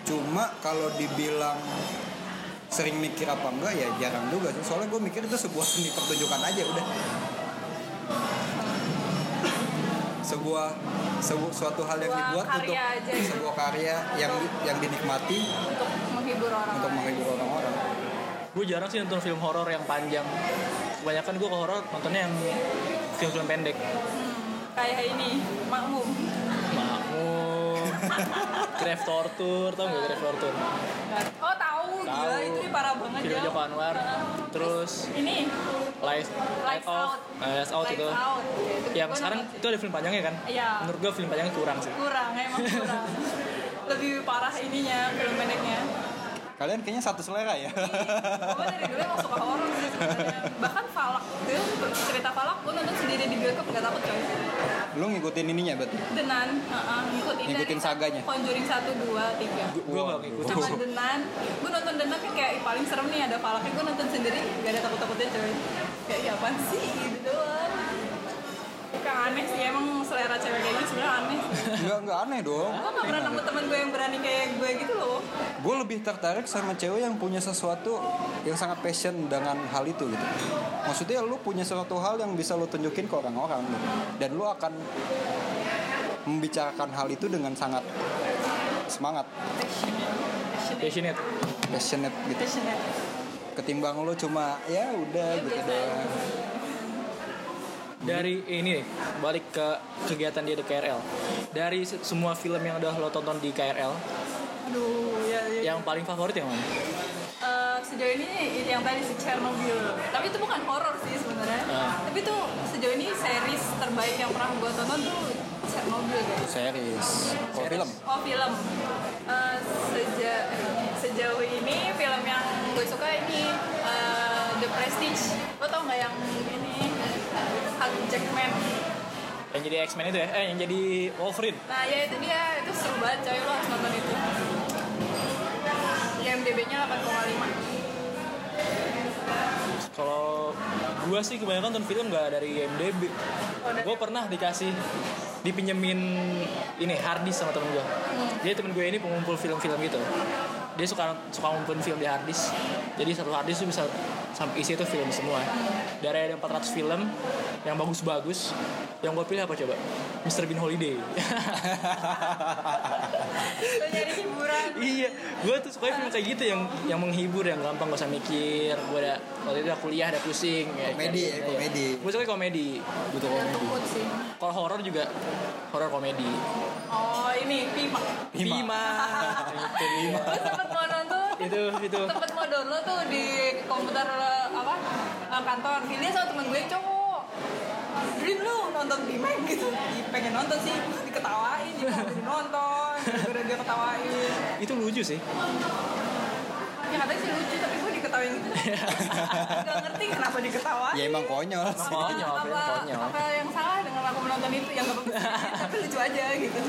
Cuma kalau dibilang sering mikir apa enggak ya jarang juga sih. Soalnya gue mikir itu sebuah seni pertunjukan aja udah sebuah sebu- suatu hal yang Sebuah dibuat karya untuk aja gitu. sebuah karya yang yang dinikmati untuk menghibur orang untuk menghibur orang-orang Gue jarang sih nonton film horor yang panjang. Kebanyakan gue ke horor nontonnya yang film-film pendek. Hmm, kayak ini makmum Makmur. Grave Torture tau gak Grave Torture oh tahu gila Tahu. itu parah banget ya Joko Anwar. Terus ini. Light Light Lights Out. eh, Lights Out Lights itu. Out. Itu yang sekarang itu ada film panjangnya kan? Iya. menurut gue film panjangnya kurang sih. Kurang emang kurang. Lebih parah ininya film pendeknya. Kalian kayaknya satu selera ya. gue dari dulu emang suka horor sih sebenarnya. Bahkan Falak itu cerita Falak gue nonton sendiri di bioskop gak takut coy Lu ngikutin ininya berarti. Denan uh, ngikutin, Ngikutin saganya? Conjuring 1, 2, 3 gue gak ngikutin. Sama Denan. Gue nonton Denan kan kayak "Ih, paling serem nih ada Falaknya. Gue nonton sendiri gak ada takut-takutnya coy. Kayak ya apaan sih? Gitu doang Kayak aneh sih emang selera cewek kayak gitu sebenarnya aneh sih Enggak enggak aneh dong. gue gak pernah nemu temen gue yang berani kayak gue gitu loh Gue lebih tertarik sama cewek yang punya sesuatu yang sangat passion dengan hal itu gitu. Maksudnya lu punya suatu hal yang bisa lu tunjukin ke orang-orang gitu. Dan lu akan membicarakan hal itu dengan sangat semangat, passionate passionate gitu. passionate Ketimbang lu cuma ya udah gitu biasa doang. Dari ini nih balik ke kegiatan dia di KRL dari se- semua film yang udah lo tonton di KRL aduh ya, ya. yang paling favorit yang mana Eh, sejauh ini yang tadi si Chernobyl tapi itu bukan horor sih sebenarnya Ah. tapi tuh sejauh ini series terbaik yang pernah gue tonton tuh Chernobyl guys Series. Oh, film. oh film Eh, seja- sejauh ini film yang gue suka ini eh, The Prestige lo tau nggak yang Jackman. Yang jadi X-Men itu ya? Eh yang jadi Wolverine. Nah ya itu dia. Itu seru banget coy. Lo harus nonton itu. IMDb-nya 8,5 kalau gua sih kebanyakan nonton film gak dari IMDb. Oh, dari- gue pernah dikasih dipinjemin ini harddisk sama temen gue jadi temen gue ini pengumpul film-film gitu dia suka suka ngumpulin film di harddisk jadi satu harddisk tuh bisa sampai isi itu film semua dari ada 400 film yang bagus-bagus yang gue pilih apa coba Mr. Bean Holiday lo nyari hiburan iya gue tuh suka film kayak gitu yang yang menghibur yang gampang gak usah mikir gue ada waktu itu udah kuliah ada pusing ya, Komedi ya, komedi. gue suka komedi Butuh komedi. kalau horor juga horor komedi oh ini Pima Pima. Pima. itu Pima. Mau nonton itu itu. Sempet mau download tuh di komputer apa eh, kantor. Pilih sama temen gue yang cowok Dream lu nonton Bima gitu. Ih, pengen nonton sih. Diketawain jadi nggak jadi nonton gara-gara dia ketawain. Itu lucu sih. Ya katanya sih lucu tapi gue diketawain gitu. Gak ngerti kenapa diketawain. Ya emang konyol sih. Konyol, apa, konyol. apa yang salah dengan aku menonton itu? Yang gak bagus tapi lucu aja gitu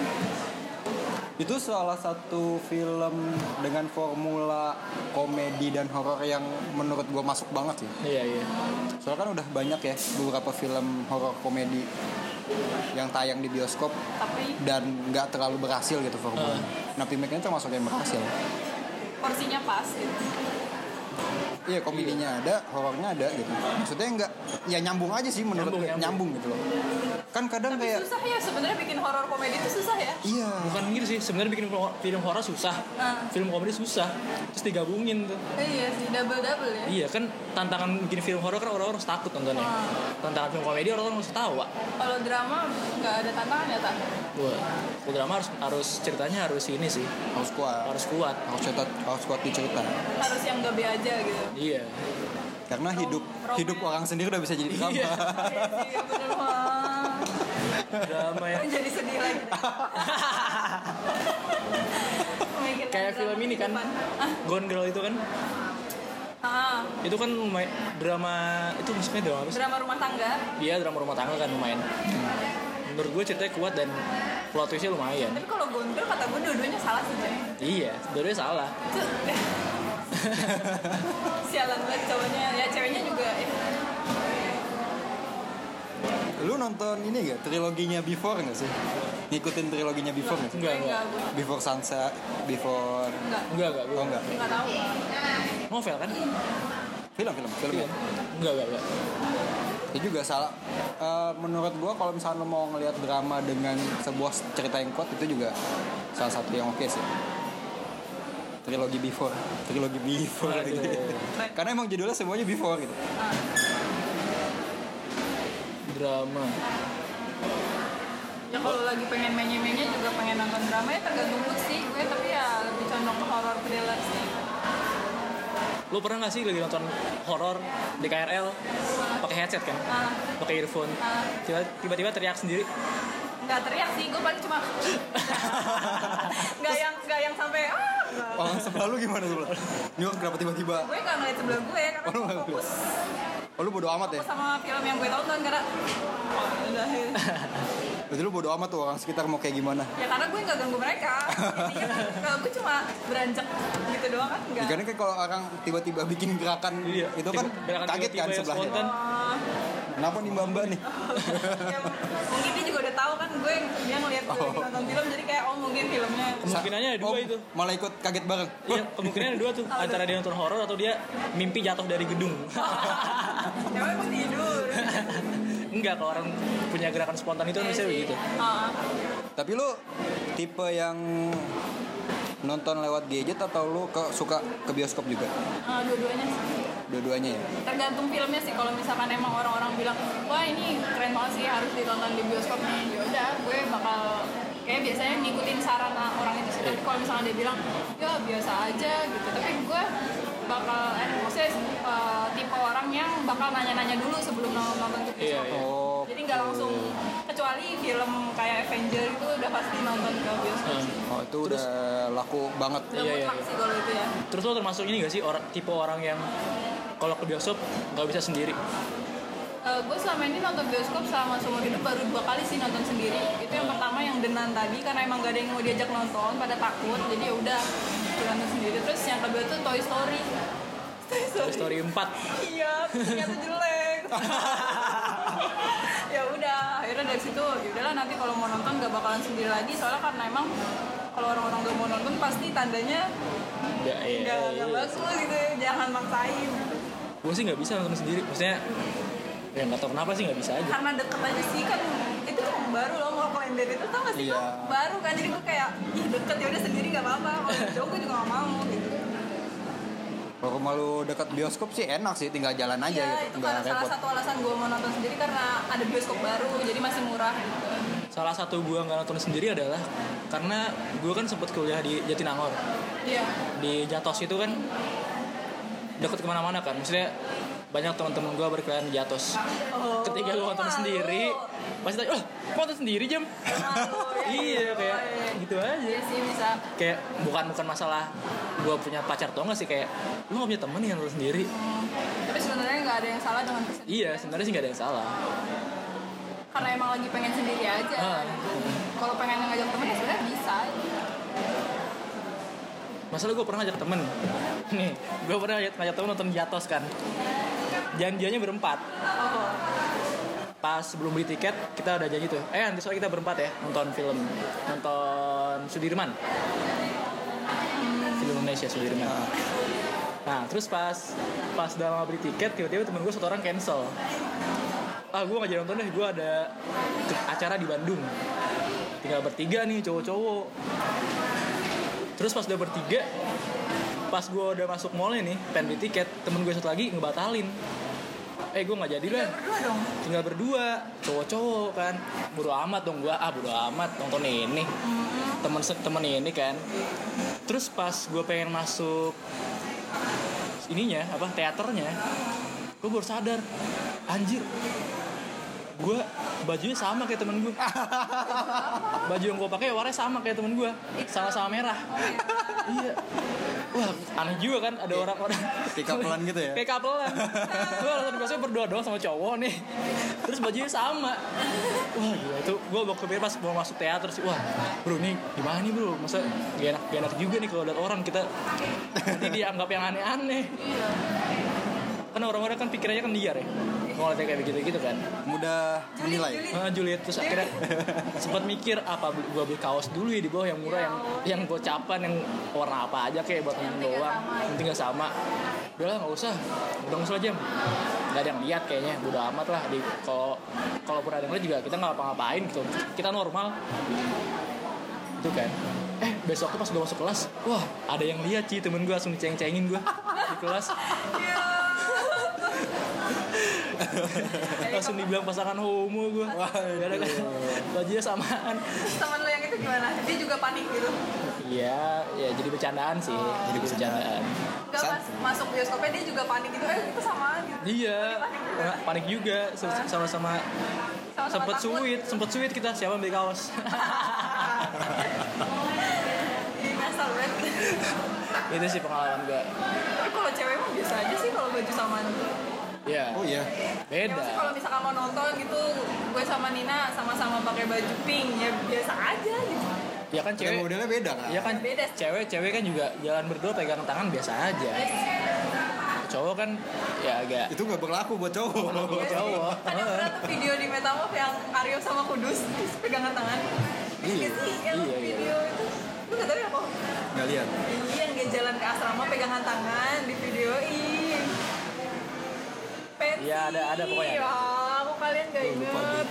Itu salah satu film dengan formula komedi dan horor yang menurut gue masuk banget sih. iya iya Soalnya kan udah banyak ya beberapa film horor komedi yang tayang di bioskop tapi dan nggak terlalu berhasil gitu formula. Nah, Pimek ini termasuk yang berhasil. porsinya pas gitu Iya, komedinya ada, horornya ada gitu. Maksudnya nggak ya nyambung aja sih menurut Nyambung, gue, nyambung. nyambung gitu loh. Kan kadang tapi kayak susah ya sebenarnya bikin horor komedi itu susah ya. Iya. bukan gitu sih sebenarnya bikin film horor susah. Nah. film komedi susah. Terus digabungin tuh. Iya sih double double ya. Iya kan tantangan bikin film horor kan orang-orang harus takut nontonnya. Ah. tantangan film komedi orang-orang harus tawa kalau drama nggak ada tantangan ya tak Wah, kalau drama harus harus ceritanya harus ini sih. Harus kuat. harus kuat. Harus cerita, harus kuat di cerita. harus yang gabe aja gitu. Iya Karena hidup romance. hidup orang sendiri udah bisa jadi drama. Iya. iya ya bener wah drama ya jadi sedih lagi kayak drama film ini kan ah, Gone Girl itu kan ah, itu kan lumayan drama itu maksudnya drama apa sih? drama rumah tangga Dia drama rumah tangga kan lumayan. Menurut gue ceritanya kuat dan plot twistnya lumayan. tapi kalau gondol kata gue dua-duanya salah sih Jay. Iya, dua salah. itu sialan banget cowoknya ya ceweknya juga eh, Lu nonton ini gak? Triloginya Before gak sih? Ngikutin triloginya Before gak sih? Enggak, enggak enggak. Before Sunset, Before... enggak Enggak, enggak. Oh Gue. enggak? nggak tahu Novel kan? Film, film, film ya? Enggak, enggak, enggak. Itu juga salah. Eh, menurut gua kalau misalnya lo mau ngelihat drama dengan sebuah cerita yang kuat itu juga salah satu yang oke sih. Trilogi Before, trilogi Before Aduh. gitu. Karena emang judulnya semuanya Before gitu. Drama. ya kalau lagi pengen menye-menye juga pengen nonton drama ya tergantung mood sih gue tapi ya lebih condong ke horror thriller sih Lu pernah gak sih lagi nonton horor di KRL pakai headset kan? ah Pakai earphone. ah Tiba- Tiba-tiba teriak sendiri. Nggak teriak sih gue paling cuma nggak yang nggak yang sampai ah. Orang sebelah lu gimana sebelah? Nyok kenapa tiba-tiba? gue nggak ngeliat sebelah gue karena Oh, gue fokus Oh lu bodo amat ya? sama film yang gue tonton karena oh, udah Berarti lu bodo amat tuh orang sekitar mau kayak gimana? ya karena gue nggak ganggu mereka intinya kan kalau gue cuma beranjak gitu doang kan nggak Karena kan kalau orang tiba-tiba bikin gerakan Iya. itu kan Gerakan kaget kan sebelahnya. spontan. Oh, Kenapa nih mbak mbak nih? ya, mungkin dia juga udah tahu kan gue dia ngeliat gue lagi nonton film jadi kayak oh mungkin filmnya Kemungkinannya ada dua Oh, itu. Malah ikut kaget bareng. Iya, kemungkinan ada dua tuh. Antara dia nonton horor atau dia mimpi jatuh dari gedung. cewek mau tidur Enggak, kalau orang punya gerakan spontan itu kan Iya biasanya sih. begitu. Ah, Tapi lu tipe yang nonton lewat gadget atau lu ke, suka ke bioskop juga? ah, dua-duanya sih. Dua-duanya ya? tergantung filmnya sih kalau misalkan emang orang-orang bilang wah ini keren banget sih harus ditonton di bioskop nih ya udah gue bakal kayak biasanya ngikutin saran orang itu sih tapi kalau misalnya dia bilang ya biasa aja gitu tapi gue bakal eh maksudnya eh, tipe orang yang bakal nanya-nanya dulu sebelum nonton ke Iya, bioskop iya. Oh. Nggak langsung. Kecuali film kayak Avenger itu udah pasti nonton ke bioskop Hmm. sih. Oh itu udah laku banget. udah Iya, iya, iya. sih kalau itu ya. Terus lo termasuk ini gak sih orang tipe orang yang kalau ke bioskop nggak bisa sendiri? Eh, gue selama ini nonton bioskop selama seumur hidup baru dua kali sih nonton sendiri. Itu yang pertama yang denan tadi karena emang gak ada yang mau diajak nonton pada takut jadi ya udah gue nonton sendiri. Terus yang kedua tuh Toy Story. Toy Toy Story 4 iya ternyata jelek ya udah akhirnya dari situ ya udahlah nanti kalau mau nonton gak bakalan sendiri lagi soalnya karena emang kalau orang-orang gak mau nonton pasti tandanya Nggak, iya, nggak iya, nggak iya. bagus gitu jangan maksain Gue sih nggak bisa nonton sendiri. Maksudnya ya nggak tahu kenapa sih nggak bisa aja. karena deket aja sih kan itu cuma baru loh mau kalender itu tau gak sih Iya. Baru kan jadi gue kayak ih deket ya udah sendiri gak apa-apa kalau jauh gue juga gak mau gitu Kalau rumah lu dekat bioskop sih enak sih, tinggal jalan aja Iya gitu, itu nggak karena salah repot. satu alasan gue mau nonton sendiri karena ada bioskop baru jadi masih murah gitu Salah satu gue nggak nonton sendiri adalah karena gue kan sempet kuliah di Jatinangor. iya Di Jatos itu kan deket ke mana-mana kan. Maksudnya banyak teman-teman gue berkeliaran di Jatos. oh, Ketika gue nonton sendiri, pasti tanya, oh, kok nonton sendiri jam? Ya. iya, kayak gitu aja. iya sih bisa Kayak bukan bukan masalah gue punya pacar atau enggak sih kayak lu gak punya temen yang nonton sendiri. Hmm. tapi sebenarnya nggak ada yang salah dengan kesendirian Iya, sebenarnya sih nggak ada yang salah. karena emang lagi pengen sendiri aja Ah. kalau pengen ngajak temen ya sebenarnya bisa Masalah gue pernah ngajak temen Nih, gue pernah ngajak, ngajak temen nonton Jatos kan Janjiannya berempat. Pas sebelum beli tiket, kita udah janji tuh. Eh nanti sore kita berempat ya, nonton film. Nonton Sudirman. Film Indonesia Sudirman. Nah terus pas Pas udah lama beli tiket, tiba-tiba temen gue satu orang cancel. Ah gue gak jadi nonton deh, gue ada acara di Bandung. Tinggal bertiga nih, cowok-cowok. Terus pas udah bertiga, pas gue udah masuk mallnya nih, pengen beli tiket, temen gue satu lagi ngebatalin. Eh gue nggak jadi lah, berdua dong tinggal berdua, cowok-cowok kan. Bodo amat dong gue, ah bodo amat nonton ini. Temen temen ini kan. Terus pas gue pengen masuk ininya apa teaternya, gue baru sadar, anjir, gue bajunya sama kayak temen gue baju yang gue pakai warnanya sama kayak temen gue sama-sama merah. Iya. Wah aneh juga kan ada orang-orang Kayak kapelan gitu ya? kayak kapelan. Gue alasan biasanya berdua doang sama cowok nih. Terus bajunya sama. Wah gila. Itu gue bawa ke pas mau masuk teater sih wah bro nih gimana nih bro? Masa gak enak gak enak juga nih kalau lihat orang kita. Nanti dianggap yang aneh-aneh. Kan orang-orang kan pikirannya kan liar ya kalau lihat kayak begitu gitu kan? Mudah menilai. Nah, Juliet terus akhirnya sempat mikir apa gua beli kaos dulu ya di bawah yang murah yang yang gocapan yang warna apa aja kayak buat nggak doang. penting nggak sama. Udah lah nggak usah. Udah nggak usah jam nggak ada yang lihat kayaknya. Udah amat lah. Di kalau kalau pun ada yang lihat juga kita nggak apa-ngapain gitu. Kita normal. Itu kan. Eh besoknya pas udah masuk kelas wah ada yang lihat sih temen gue langsung diceng-cengin gue di kelas langsung dibilang pasangan homo gue gara-gara bajunya samaan. Teman lo yang itu gimana? Dia juga panik gitu. Iya ya jadi bercandaan sih. Jadi bercandaan. Gak pas masuk bioskopnya dia juga panik gitu. Eh itu sama gitu. Iya. Panik juga. Sama-sama Sama-sama sempet sweet sempet sweet kita siapa yang beli kaos? Banget itu sih pengalaman gue tapi kalau cewek mah biasa aja sih kalau baju samaan ya Oh iya. Ya beda kalau misalkan mau nonton gitu gue sama Nina sama-sama pakai baju pink ya biasa aja gitu ya kan Cewek cewek modelnya beda kan? ya kan Beda. cewek cewek kan juga jalan berdua pegang tangan biasa aja cowok kan ya agak Itu nggak berlaku buat cowok. Iya sih. cowok. Ada pernah tuh video di Metamorph yang Aryo sama Kudus pegangan tangan. Iya, Iya sih, yang iya, iya. video itu. Lu gak tahu ya kok? Nggak lihat. Iya, yang dia jalan ke asrama pegangan tangan di videoin. Iya, ada- ada pokoknya ada. Wah, aku kalian gak inget.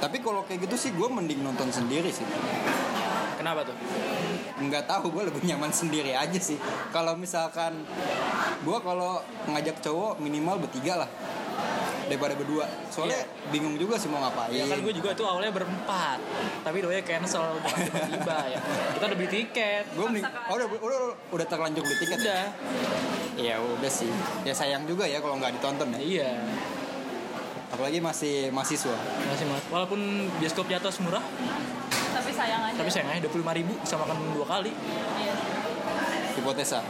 Tapi kalau kayak gitu sih gue mending nonton sendiri sih. kenapa tuh Nggak tahu gue lebih nyaman sendiri aja sih. Kalau misalkan gue kalau ngajak cowok minimal bertiga lah daripada berdua. Soalnya bingung juga sih mau ngapain. ya kan gue juga tuh awalnya berempat tapi doanya cancel tiba-tiba ya kita udah beli tiket Gue mending, oh, udah, udah, udah terlanjur beli tiket. ya? udah Ya udah sih. Ya sayang juga ya kalau nggak ditonton ya. iya Apalagi masih mahasiswa. masih mas walaupun bioskop jatuh murah Tapi sayang aja. tapi sayangnya dua puluh lima ribu bisa makan dua kali Iya. Hipotesa.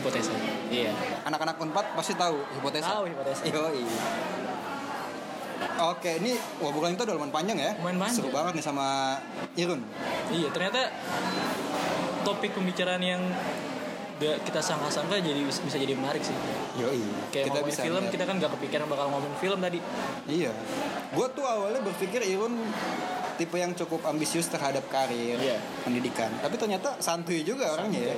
Hipotesa iya Anak-anak Unpad pasti tahu hipotesa. Tahu hipotesa. Yoi. Oke, ini wah bukan itu udah lumayan panjang ya. Lumayan panjang. Seru banget nih sama Irun. iya ternyata topik pembicaraan yang gak kita sangka-sangka jadi bisa jadi menarik sih Yoi. kayak ngomongin film lihat. kita kan gak kepikiran bakal ngomongin film tadi Iya. Gue tuh awalnya berpikir Irun tipe yang cukup ambisius terhadap karir, Iya. pendidikan. Tapi ternyata santuy juga orangnya ya.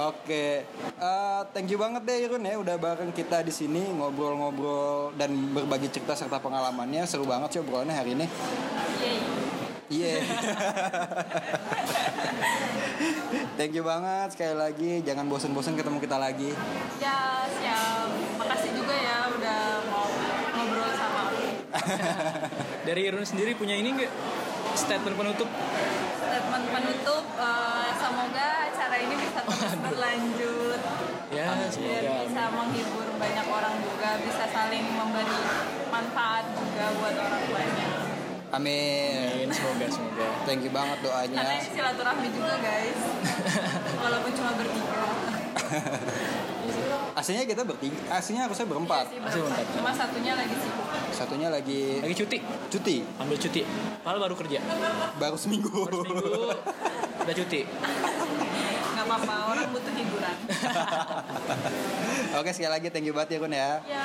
Oke, Eh, thank you banget deh Irun ya udah bareng kita di sini ngobrol-ngobrol dan berbagi cerita serta pengalamannya seru banget sih obrolannya hari ini. Iya. Iya. thank you banget sekali lagi. Jangan bosan-bosan ketemu kita lagi. Ya, siap. Makasih juga ya udah mau ngobrol sama aku. dari Irun sendiri punya ini nggak statement penutup Statement penutup, eh, semoga ini bisa terus berlanjut. ya biar semoga bisa menghibur banyak orang juga bisa saling memberi manfaat juga buat orang banyak Amin. Amin, semoga semoga Thank you banget karena doanya. ini silaturahmi juga guys walaupun cuma bertiga Aslinya kita bertiga, aslinya harusnya berempat. Iya sih, Masih berempat. berempat. cuma satunya lagi sibuk Satunya lagi lagi cuti cuti, ambil cuti padahal baru kerja baru seminggu. minggu udah cuti nggak apa-apa orang butuh hiburan Oke sekali lagi thank you banget ya Kun ya. ya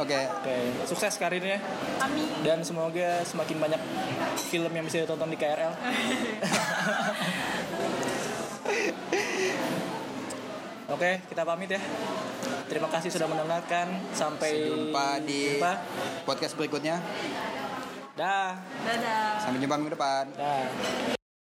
Oke, oke sukses karirnya kami dan semoga semakin banyak film yang bisa ditonton di KRL Oke, kita pamit ya. Terima kasih sudah mendengarkan. Sampai jumpa di jumpa. podcast berikutnya. Dah. dadah Sampai jumpa minggu depan. Dah.